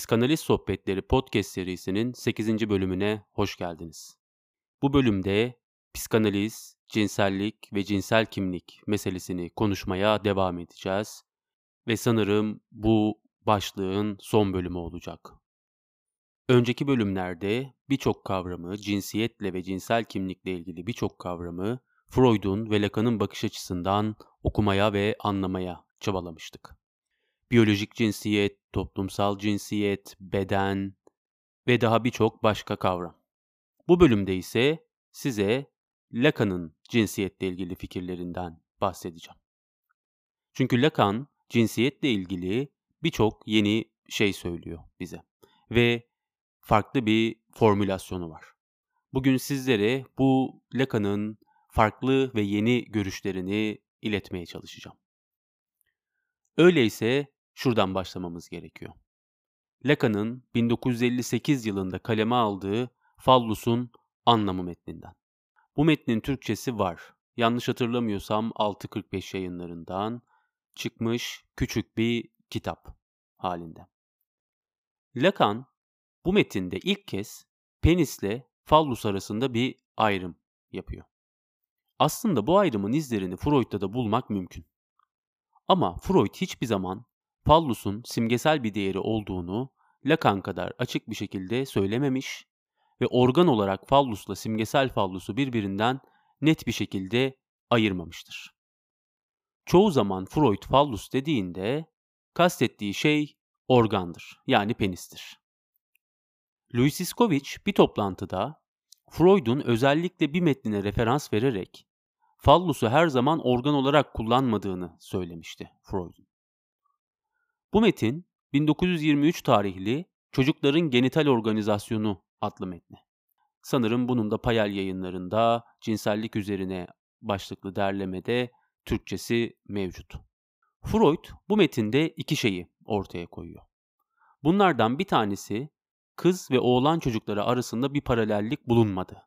Psikanaliz Sohbetleri podcast serisinin 8. bölümüne hoş geldiniz. Bu bölümde psikanaliz, cinsellik ve cinsel kimlik meselesini konuşmaya devam edeceğiz ve sanırım bu başlığın son bölümü olacak. Önceki bölümlerde birçok kavramı, cinsiyetle ve cinsel kimlikle ilgili birçok kavramı Freud'un ve Lacan'ın bakış açısından okumaya ve anlamaya çabalamıştık. Biyolojik cinsiyet, toplumsal cinsiyet, beden ve daha birçok başka kavram. Bu bölümde ise size Lacan'ın cinsiyetle ilgili fikirlerinden bahsedeceğim. Çünkü Lacan cinsiyetle ilgili birçok yeni şey söylüyor bize ve farklı bir formülasyonu var. Bugün sizlere bu Lacan'ın farklı ve yeni görüşlerini iletmeye çalışacağım. Öyleyse şuradan başlamamız gerekiyor. Lacan'ın 1958 yılında kaleme aldığı Fallus'un anlamı metninden. Bu metnin Türkçesi var. Yanlış hatırlamıyorsam 645 yayınlarından çıkmış küçük bir kitap halinde. Lacan bu metinde ilk kez penisle fallus arasında bir ayrım yapıyor. Aslında bu ayrımın izlerini Freud'da da bulmak mümkün. Ama Freud hiçbir zaman fallusun simgesel bir değeri olduğunu Lacan kadar açık bir şekilde söylememiş ve organ olarak fallusla simgesel fallusu birbirinden net bir şekilde ayırmamıştır. Çoğu zaman Freud fallus dediğinde kastettiği şey organdır yani penistir. Louis Iskovic bir toplantıda Freud'un özellikle bir metnine referans vererek fallusu her zaman organ olarak kullanmadığını söylemişti Freud'un. Bu metin 1923 tarihli Çocukların Genital Organizasyonu adlı metni. Sanırım bunun da Payal yayınlarında cinsellik üzerine başlıklı derlemede Türkçesi mevcut. Freud bu metinde iki şeyi ortaya koyuyor. Bunlardan bir tanesi kız ve oğlan çocukları arasında bir paralellik bulunmadı.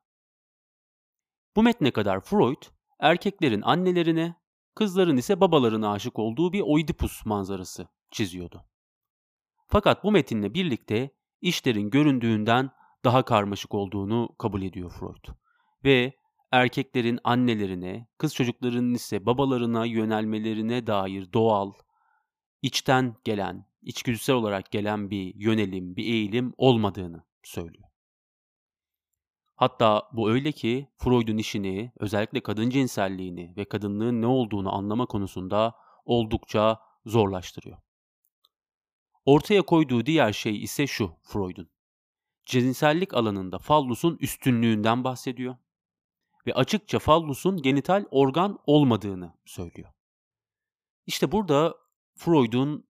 Bu metne kadar Freud erkeklerin annelerine, kızların ise babalarına aşık olduğu bir Oidipus manzarası çiziyordu. Fakat bu metinle birlikte işlerin göründüğünden daha karmaşık olduğunu kabul ediyor Freud. Ve erkeklerin annelerine, kız çocuklarının ise babalarına yönelmelerine dair doğal, içten gelen, içgüdüsel olarak gelen bir yönelim, bir eğilim olmadığını söylüyor. Hatta bu öyle ki Freud'un işini, özellikle kadın cinselliğini ve kadınlığın ne olduğunu anlama konusunda oldukça zorlaştırıyor. Ortaya koyduğu diğer şey ise şu Freud'un. Cinsellik alanında fallusun üstünlüğünden bahsediyor ve açıkça fallusun genital organ olmadığını söylüyor. İşte burada Freud'un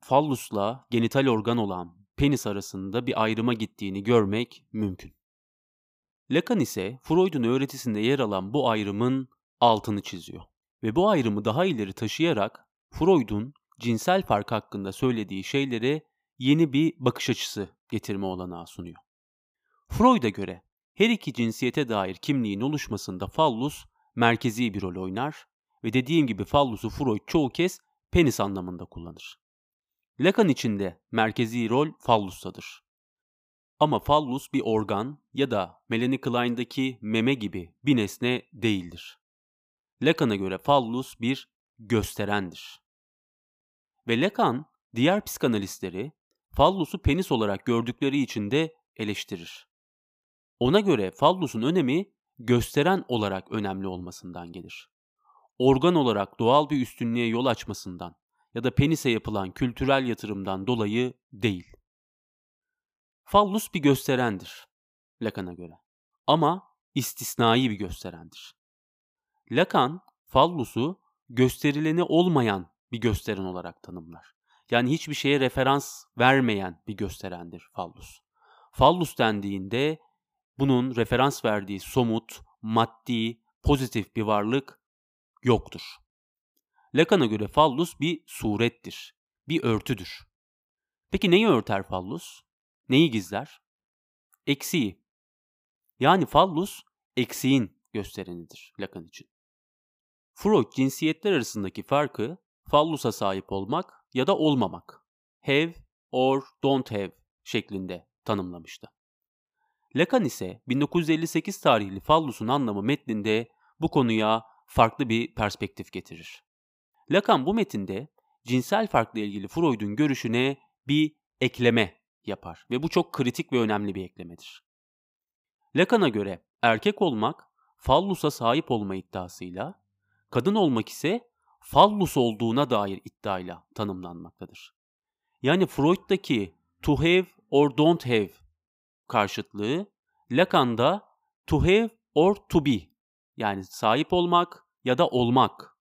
fallusla genital organ olan penis arasında bir ayrıma gittiğini görmek mümkün. Lacan ise Freud'un öğretisinde yer alan bu ayrımın altını çiziyor ve bu ayrımı daha ileri taşıyarak Freud'un cinsel fark hakkında söylediği şeylere yeni bir bakış açısı getirme olanağı sunuyor. Freud'a göre her iki cinsiyete dair kimliğin oluşmasında fallus merkezi bir rol oynar ve dediğim gibi fallusu Freud çoğu kez penis anlamında kullanır. Lacan için de merkezi rol fallustadır. Ama fallus bir organ ya da Melanie Klein'daki meme gibi bir nesne değildir. Lacan'a göre fallus bir gösterendir. Ve Lacan diğer psikanalistleri fallusu penis olarak gördükleri için de eleştirir. Ona göre fallusun önemi gösteren olarak önemli olmasından gelir. Organ olarak doğal bir üstünlüğe yol açmasından ya da penise yapılan kültürel yatırımdan dolayı değil. Fallus bir gösterendir Lacan'a göre ama istisnai bir gösterendir. Lacan fallusu gösterileni olmayan bir gösteren olarak tanımlar. Yani hiçbir şeye referans vermeyen bir gösterendir fallus. Fallus dendiğinde bunun referans verdiği somut, maddi, pozitif bir varlık yoktur. Lacan'a göre fallus bir surettir, bir örtüdür. Peki neyi örter fallus? Neyi gizler? Eksiği. Yani fallus eksiğin gösterenidir Lacan için. Freud cinsiyetler arasındaki farkı fallusa sahip olmak ya da olmamak, have or don't have şeklinde tanımlamıştı. Lacan ise 1958 tarihli fallusun anlamı metninde bu konuya farklı bir perspektif getirir. Lacan bu metinde cinsel farkla ilgili Freud'un görüşüne bir ekleme yapar ve bu çok kritik ve önemli bir eklemedir. Lacan'a göre erkek olmak fallusa sahip olma iddiasıyla, kadın olmak ise fallus olduğuna dair iddiayla tanımlanmaktadır. Yani Freud'daki to have or don't have karşıtlığı Lacan'da to have or to be yani sahip olmak ya da olmak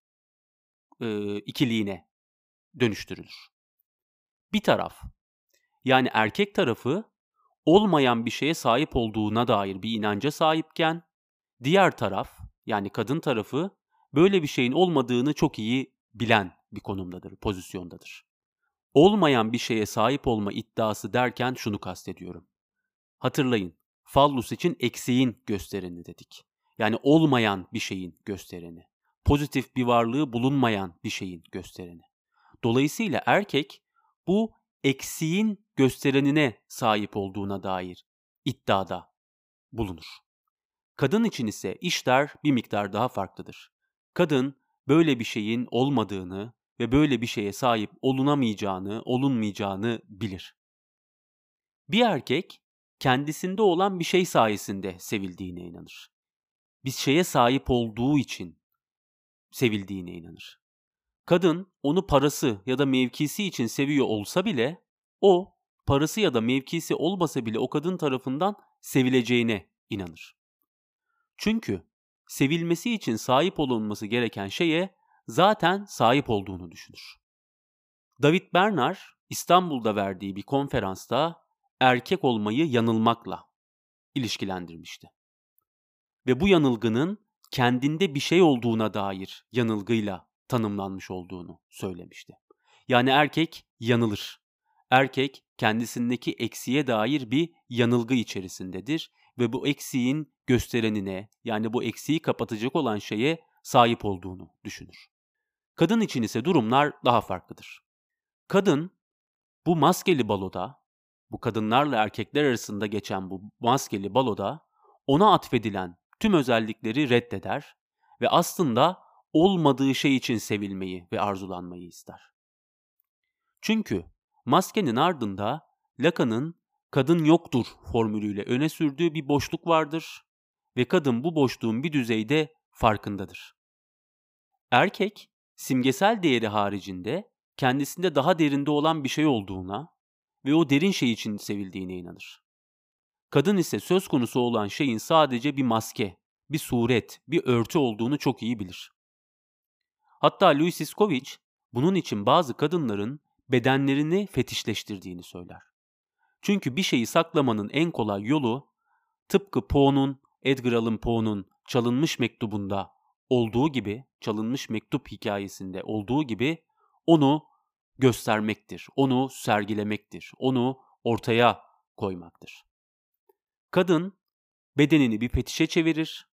e, ikiliğine dönüştürülür. Bir taraf yani erkek tarafı olmayan bir şeye sahip olduğuna dair bir inanca sahipken diğer taraf yani kadın tarafı böyle bir şeyin olmadığını çok iyi bilen bir konumdadır, pozisyondadır. Olmayan bir şeye sahip olma iddiası derken şunu kastediyorum. Hatırlayın, fallus için eksiğin göstereni dedik. Yani olmayan bir şeyin göstereni. Pozitif bir varlığı bulunmayan bir şeyin göstereni. Dolayısıyla erkek bu eksiğin gösterenine sahip olduğuna dair iddiada bulunur. Kadın için ise işler bir miktar daha farklıdır. Kadın böyle bir şeyin olmadığını ve böyle bir şeye sahip olunamayacağını, olunmayacağını bilir. Bir erkek kendisinde olan bir şey sayesinde sevildiğine inanır. Bir şeye sahip olduğu için sevildiğine inanır. Kadın onu parası ya da mevkisi için seviyor olsa bile o parası ya da mevkisi olmasa bile o kadın tarafından sevileceğine inanır. Çünkü sevilmesi için sahip olunması gereken şeye zaten sahip olduğunu düşünür. David Bernard İstanbul'da verdiği bir konferansta erkek olmayı yanılmakla ilişkilendirmişti. Ve bu yanılgının kendinde bir şey olduğuna dair yanılgıyla tanımlanmış olduğunu söylemişti. Yani erkek yanılır. Erkek kendisindeki eksiğe dair bir yanılgı içerisindedir ve bu eksiğin gösterenine yani bu eksiği kapatacak olan şeye sahip olduğunu düşünür. Kadın için ise durumlar daha farklıdır. Kadın bu maskeli baloda, bu kadınlarla erkekler arasında geçen bu maskeli baloda ona atfedilen tüm özellikleri reddeder ve aslında olmadığı şey için sevilmeyi ve arzulanmayı ister. Çünkü maskenin ardında Lacan'ın kadın yoktur formülüyle öne sürdüğü bir boşluk vardır ve kadın bu boşluğun bir düzeyde farkındadır. Erkek simgesel değeri haricinde kendisinde daha derinde olan bir şey olduğuna ve o derin şey için sevildiğine inanır. Kadın ise söz konusu olan şeyin sadece bir maske, bir suret, bir örtü olduğunu çok iyi bilir. Hatta Louis Iskovic bunun için bazı kadınların bedenlerini fetişleştirdiğini söyler. Çünkü bir şeyi saklamanın en kolay yolu tıpkı Poe'nun, Edgar Allan Poe'nun çalınmış mektubunda olduğu gibi, çalınmış mektup hikayesinde olduğu gibi onu göstermektir, onu sergilemektir, onu ortaya koymaktır. Kadın bedenini bir fetişe çevirir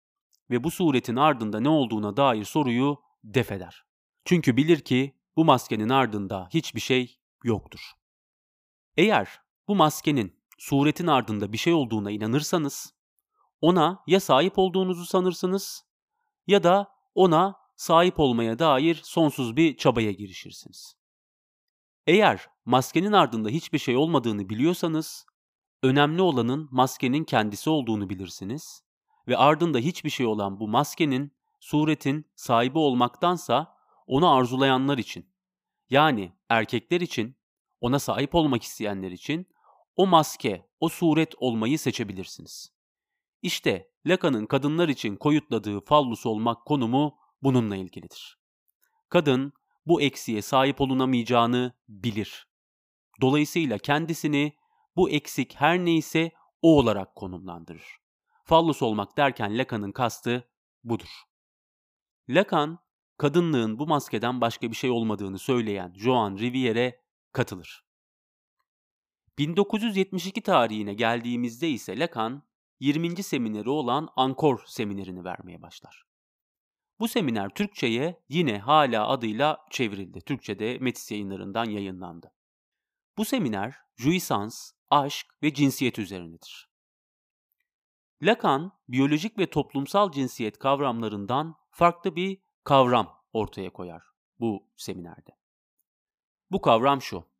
ve bu suretin ardında ne olduğuna dair soruyu def eder. Çünkü bilir ki bu maskenin ardında hiçbir şey yoktur. Eğer bu maskenin suretin ardında bir şey olduğuna inanırsanız, ona ya sahip olduğunuzu sanırsınız ya da ona sahip olmaya dair sonsuz bir çabaya girişirsiniz. Eğer maskenin ardında hiçbir şey olmadığını biliyorsanız, önemli olanın maskenin kendisi olduğunu bilirsiniz ve ardında hiçbir şey olan bu maskenin, suretin sahibi olmaktansa onu arzulayanlar için, yani erkekler için, ona sahip olmak isteyenler için o maske, o suret olmayı seçebilirsiniz. İşte Lacan'ın kadınlar için koyutladığı fallus olmak konumu bununla ilgilidir. Kadın bu eksiğe sahip olunamayacağını bilir. Dolayısıyla kendisini bu eksik her neyse o olarak konumlandırır. Fallus olmak derken Lacan'ın kastı budur. Lacan, kadınlığın bu maskeden başka bir şey olmadığını söyleyen Joan Rivier'e katılır. 1972 tarihine geldiğimizde ise Lacan 20. semineri olan Ankor seminerini vermeye başlar. Bu seminer Türkçe'ye yine hala adıyla çevrildi. Türkçe'de Metis yayınlarından yayınlandı. Bu seminer Jouissance, aşk ve cinsiyet üzerinedir. Lacan, biyolojik ve toplumsal cinsiyet kavramlarından farklı bir kavram ortaya koyar bu seminerde. Bu kavram şu.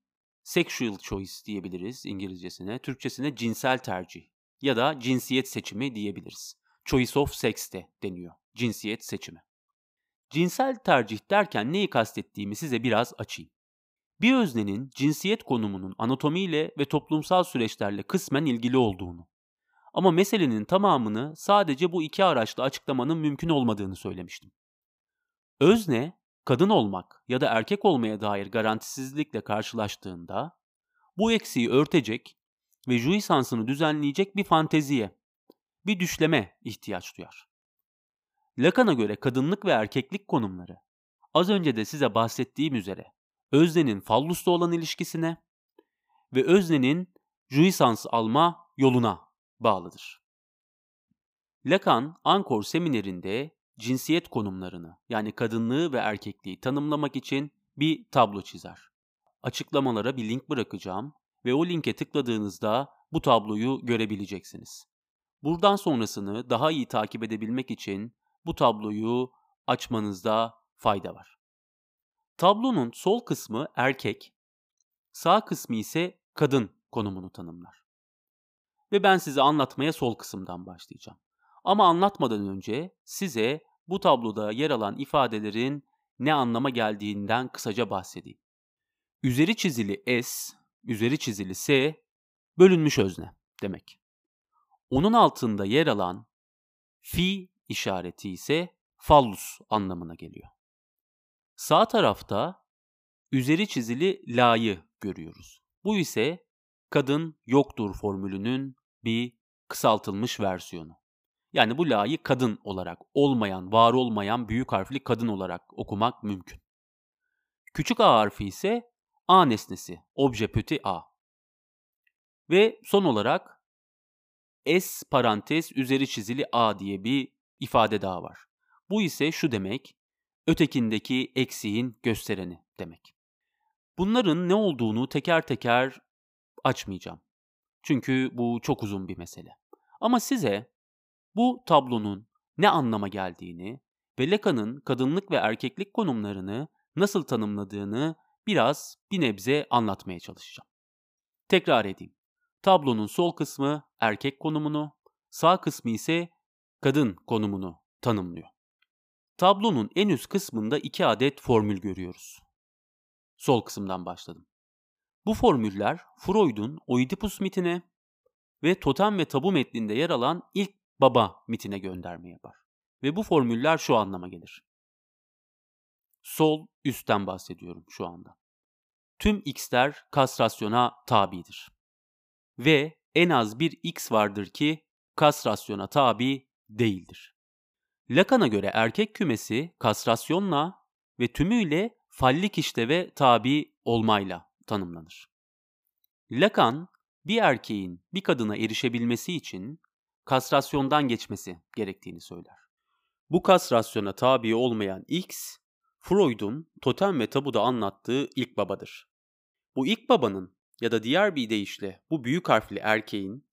Sexual choice diyebiliriz İngilizcesine, Türkçesine cinsel tercih ya da cinsiyet seçimi diyebiliriz. Choice of sex de deniyor. Cinsiyet seçimi. Cinsel tercih derken neyi kastettiğimi size biraz açayım. Bir öznenin cinsiyet konumunun anatomiyle ve toplumsal süreçlerle kısmen ilgili olduğunu ama meselenin tamamını sadece bu iki araçla açıklamanın mümkün olmadığını söylemiştim. Özne, kadın olmak ya da erkek olmaya dair garantisizlikle karşılaştığında bu eksiği örtecek ve jouissansını düzenleyecek bir fanteziye, bir düşleme ihtiyaç duyar. Lacan'a göre kadınlık ve erkeklik konumları, az önce de size bahsettiğim üzere öznenin fallusla olan ilişkisine ve öznenin jouissans alma yoluna bağlıdır. Lacan, Ankor seminerinde cinsiyet konumlarını yani kadınlığı ve erkekliği tanımlamak için bir tablo çizer. Açıklamalara bir link bırakacağım ve o linke tıkladığınızda bu tabloyu görebileceksiniz. Buradan sonrasını daha iyi takip edebilmek için bu tabloyu açmanızda fayda var. Tablonun sol kısmı erkek, sağ kısmı ise kadın konumunu tanımlar. Ve ben size anlatmaya sol kısımdan başlayacağım. Ama anlatmadan önce size bu tabloda yer alan ifadelerin ne anlama geldiğinden kısaca bahsedeyim. Üzeri çizili S, üzeri çizili S bölünmüş özne demek. Onun altında yer alan fi işareti ise fallus anlamına geliyor. Sağ tarafta üzeri çizili la'yı görüyoruz. Bu ise kadın yoktur formülünün bir kısaltılmış versiyonu. Yani bu la'yı kadın olarak, olmayan, var olmayan büyük harfli kadın olarak okumak mümkün. Küçük a harfi ise a nesnesi, obje petit a. Ve son olarak s parantez üzeri çizili a diye bir ifade daha var. Bu ise şu demek, ötekindeki eksiğin göstereni demek. Bunların ne olduğunu teker teker açmayacağım. Çünkü bu çok uzun bir mesele. Ama size bu tablonun ne anlama geldiğini ve Lacan'ın kadınlık ve erkeklik konumlarını nasıl tanımladığını biraz bir nebze anlatmaya çalışacağım. Tekrar edeyim. Tablonun sol kısmı erkek konumunu, sağ kısmı ise kadın konumunu tanımlıyor. Tablonun en üst kısmında iki adet formül görüyoruz. Sol kısımdan başladım. Bu formüller Freud'un Oedipus mitine ve Totem ve Tabu metninde yer alan ilk baba mitine gönderme yapar. Ve bu formüller şu anlama gelir. Sol üstten bahsediyorum şu anda. Tüm x'ler kastrasyona tabidir. Ve en az bir x vardır ki kastrasyona tabi değildir. Lacan'a göre erkek kümesi kastrasyonla ve tümüyle fallik işleve tabi olmayla tanımlanır. Lacan, bir erkeğin bir kadına erişebilmesi için kastrasyondan geçmesi gerektiğini söyler. Bu kastrasyona tabi olmayan X, Freud'un totem ve tabuda anlattığı ilk babadır. Bu ilk babanın ya da diğer bir deyişle bu büyük harfli erkeğin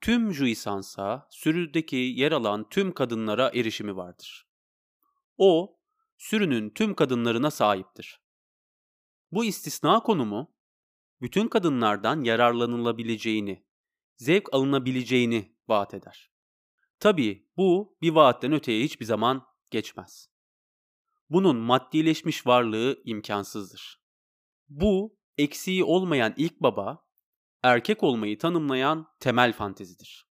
tüm juisansa, sürüdeki yer alan tüm kadınlara erişimi vardır. O, sürünün tüm kadınlarına sahiptir. Bu istisna konumu, bütün kadınlardan yararlanılabileceğini, zevk alınabileceğini vaat eder. Tabii bu bir vaatten öteye hiçbir zaman geçmez. Bunun maddileşmiş varlığı imkansızdır. Bu eksiği olmayan ilk baba, erkek olmayı tanımlayan temel fantezidir.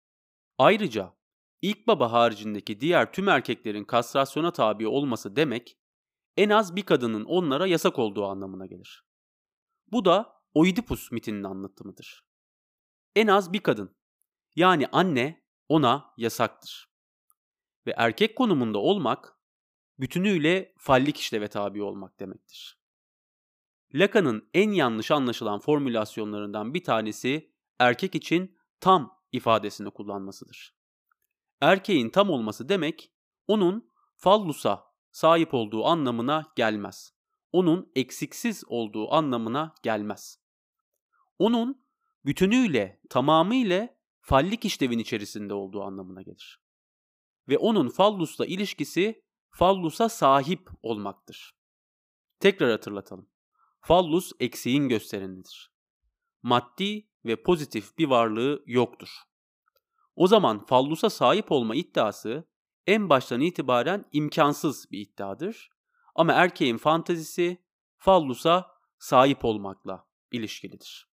Ayrıca ilk baba haricindeki diğer tüm erkeklerin kastrasyona tabi olması demek, en az bir kadının onlara yasak olduğu anlamına gelir. Bu da Oidipus mitinin anlatımıdır. En az bir kadın, yani anne ona yasaktır. Ve erkek konumunda olmak, bütünüyle fallik işleve tabi olmak demektir. Lacan'ın en yanlış anlaşılan formülasyonlarından bir tanesi erkek için tam ifadesini kullanmasıdır. Erkeğin tam olması demek onun fallusa sahip olduğu anlamına gelmez. Onun eksiksiz olduğu anlamına gelmez. Onun bütünüyle, tamamıyla fallik işlevin içerisinde olduğu anlamına gelir. Ve onun fallusla ilişkisi fallusa sahip olmaktır. Tekrar hatırlatalım. Fallus eksiğin gösterenidir. Maddi ve pozitif bir varlığı yoktur. O zaman fallusa sahip olma iddiası en baştan itibaren imkansız bir iddiadır. Ama erkeğin fantazisi fallusa sahip olmakla ilişkilidir.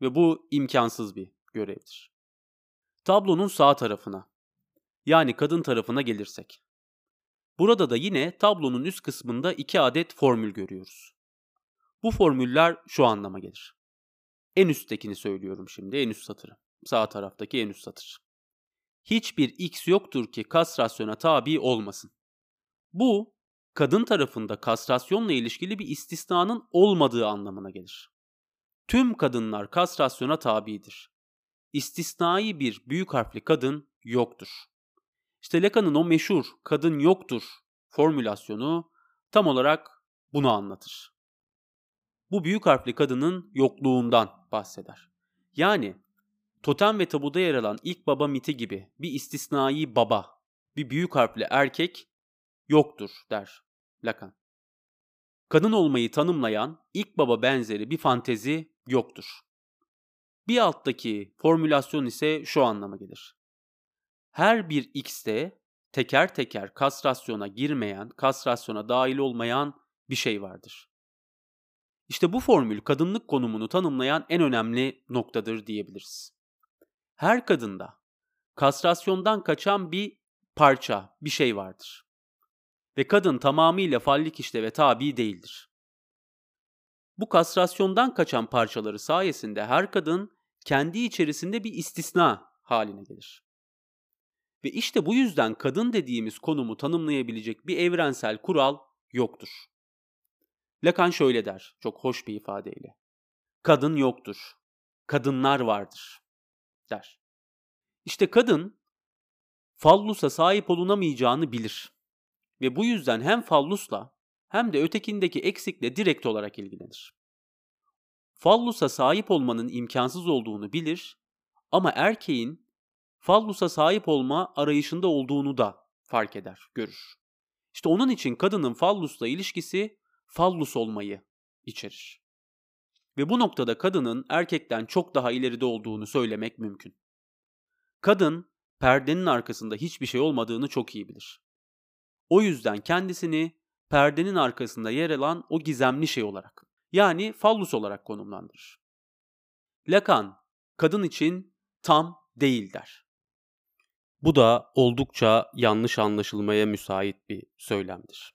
Ve bu imkansız bir görevdir. Tablonun sağ tarafına yani kadın tarafına gelirsek. Burada da yine tablonun üst kısmında iki adet formül görüyoruz. Bu formüller şu anlama gelir. En üsttekini söylüyorum şimdi, en üst satırı. Sağ taraftaki en üst satır. Hiçbir x yoktur ki kastrasyona tabi olmasın. Bu, kadın tarafında kastrasyonla ilişkili bir istisnanın olmadığı anlamına gelir. Tüm kadınlar kastrasyona tabidir. İstisnai bir büyük harfli kadın yoktur. İşte Lacan'ın o meşhur kadın yoktur formülasyonu tam olarak bunu anlatır. Bu büyük harfli kadının yokluğundan bahseder. Yani totem ve tabuda yer alan ilk baba miti gibi bir istisnai baba, bir büyük harfli erkek yoktur der Lacan. Kadın olmayı tanımlayan ilk baba benzeri bir fantezi yoktur. Bir alttaki formülasyon ise şu anlama gelir her bir x'te teker teker kastrasyona girmeyen, kastrasyona dahil olmayan bir şey vardır. İşte bu formül kadınlık konumunu tanımlayan en önemli noktadır diyebiliriz. Her kadında kastrasyondan kaçan bir parça, bir şey vardır. Ve kadın tamamıyla fallik işleve tabi değildir. Bu kastrasyondan kaçan parçaları sayesinde her kadın kendi içerisinde bir istisna haline gelir. Ve işte bu yüzden kadın dediğimiz konumu tanımlayabilecek bir evrensel kural yoktur. Lacan şöyle der, çok hoş bir ifadeyle. Kadın yoktur, kadınlar vardır, der. İşte kadın, fallusa sahip olunamayacağını bilir. Ve bu yüzden hem fallusla hem de ötekindeki eksikle direkt olarak ilgilenir. Fallusa sahip olmanın imkansız olduğunu bilir ama erkeğin fallusa sahip olma arayışında olduğunu da fark eder, görür. İşte onun için kadının fallusla ilişkisi fallus olmayı içerir. Ve bu noktada kadının erkekten çok daha ileride olduğunu söylemek mümkün. Kadın perdenin arkasında hiçbir şey olmadığını çok iyi bilir. O yüzden kendisini perdenin arkasında yer alan o gizemli şey olarak yani fallus olarak konumlandırır. Lacan kadın için tam değil der. Bu da oldukça yanlış anlaşılmaya müsait bir söylemdir.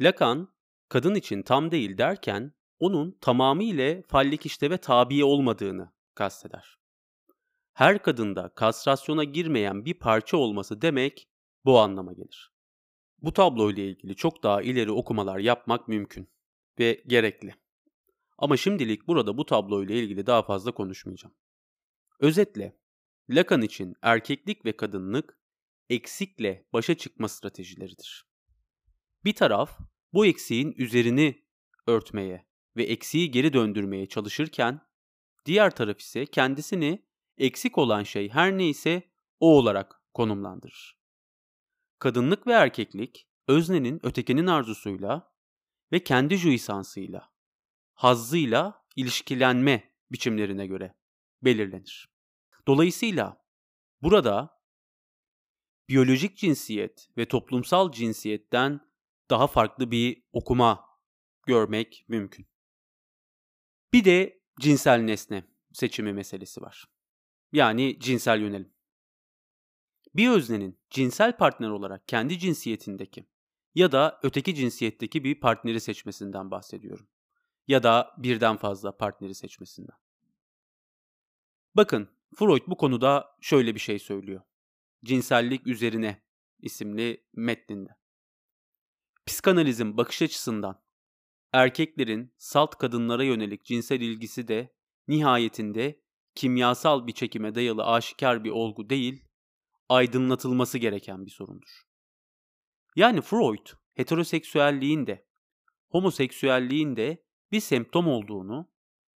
Lacan, kadın için tam değil derken onun tamamıyla fallik işleve tabi olmadığını kasteder. Her kadında kastrasyona girmeyen bir parça olması demek bu anlama gelir. Bu tablo ile ilgili çok daha ileri okumalar yapmak mümkün ve gerekli. Ama şimdilik burada bu tablo ile ilgili daha fazla konuşmayacağım. Özetle Lacan için erkeklik ve kadınlık eksikle başa çıkma stratejileridir. Bir taraf bu eksiğin üzerini örtmeye ve eksiği geri döndürmeye çalışırken diğer taraf ise kendisini eksik olan şey her neyse o olarak konumlandırır. Kadınlık ve erkeklik öznenin ötekinin arzusuyla ve kendi juisansıyla, hazzıyla ilişkilenme biçimlerine göre belirlenir. Dolayısıyla burada biyolojik cinsiyet ve toplumsal cinsiyetten daha farklı bir okuma görmek mümkün. Bir de cinsel nesne seçimi meselesi var. Yani cinsel yönelim. Bir öznenin cinsel partner olarak kendi cinsiyetindeki ya da öteki cinsiyetteki bir partneri seçmesinden bahsediyorum. Ya da birden fazla partneri seçmesinden. Bakın Freud bu konuda şöyle bir şey söylüyor. Cinsellik üzerine isimli metninde. Psikanalizin bakış açısından erkeklerin salt kadınlara yönelik cinsel ilgisi de nihayetinde kimyasal bir çekime dayalı aşikar bir olgu değil, aydınlatılması gereken bir sorundur. Yani Freud heteroseksüelliğin de homoseksüelliğin de bir semptom olduğunu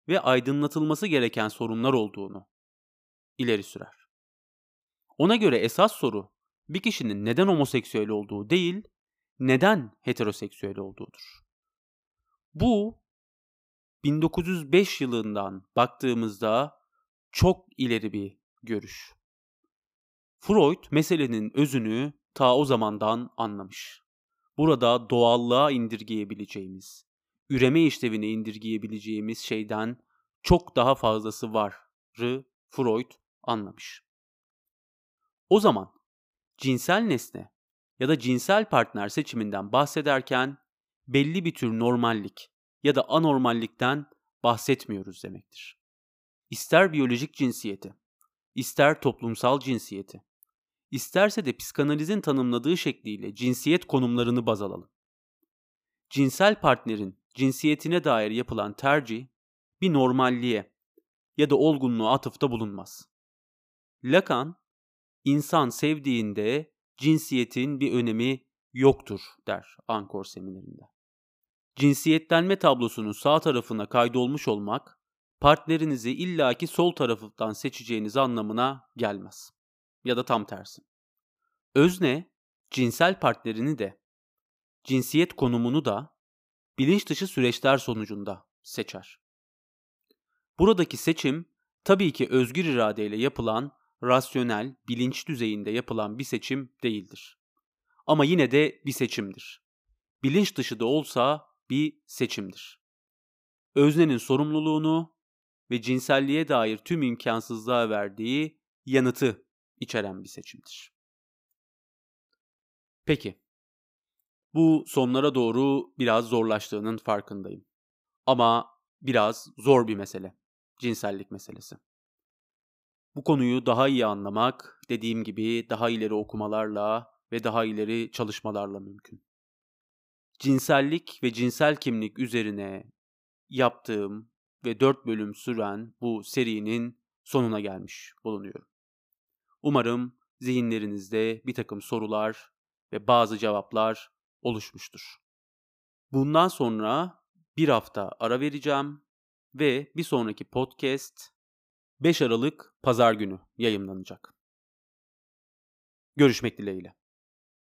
ve aydınlatılması gereken sorunlar olduğunu ileri sürer. Ona göre esas soru bir kişinin neden homoseksüel olduğu değil, neden heteroseksüel olduğudur. Bu 1905 yılından baktığımızda çok ileri bir görüş. Freud meselenin özünü ta o zamandan anlamış. Burada doğallığa indirgeyebileceğimiz, üreme işlevine indirgeyebileceğimiz şeyden çok daha fazlası varı Freud anlamış. O zaman cinsel nesne ya da cinsel partner seçiminden bahsederken belli bir tür normallik ya da anormallikten bahsetmiyoruz demektir. İster biyolojik cinsiyeti, ister toplumsal cinsiyeti, isterse de psikanalizin tanımladığı şekliyle cinsiyet konumlarını baz alalım. Cinsel partnerin cinsiyetine dair yapılan tercih bir normalliğe ya da olgunluğa atıfta bulunmaz. Lacan, insan sevdiğinde cinsiyetin bir önemi yoktur der Ankor seminerinde. Cinsiyetlenme tablosunun sağ tarafına kaydolmuş olmak, partnerinizi illaki sol tarafından seçeceğiniz anlamına gelmez. Ya da tam tersi. Özne, cinsel partnerini de, cinsiyet konumunu da bilinç dışı süreçler sonucunda seçer. Buradaki seçim tabii ki özgür iradeyle yapılan, rasyonel, bilinç düzeyinde yapılan bir seçim değildir. Ama yine de bir seçimdir. Bilinç dışı da olsa bir seçimdir. Öznenin sorumluluğunu ve cinselliğe dair tüm imkansızlığa verdiği yanıtı içeren bir seçimdir. Peki, bu sonlara doğru biraz zorlaştığının farkındayım. Ama biraz zor bir mesele, cinsellik meselesi. Bu konuyu daha iyi anlamak, dediğim gibi daha ileri okumalarla ve daha ileri çalışmalarla mümkün. Cinsellik ve cinsel kimlik üzerine yaptığım ve 4 bölüm süren bu serinin sonuna gelmiş bulunuyorum. Umarım zihinlerinizde bir takım sorular ve bazı cevaplar oluşmuştur. Bundan sonra bir hafta ara vereceğim ve bir sonraki podcast 5 Aralık Pazar günü yayınlanacak. Görüşmek dileğiyle.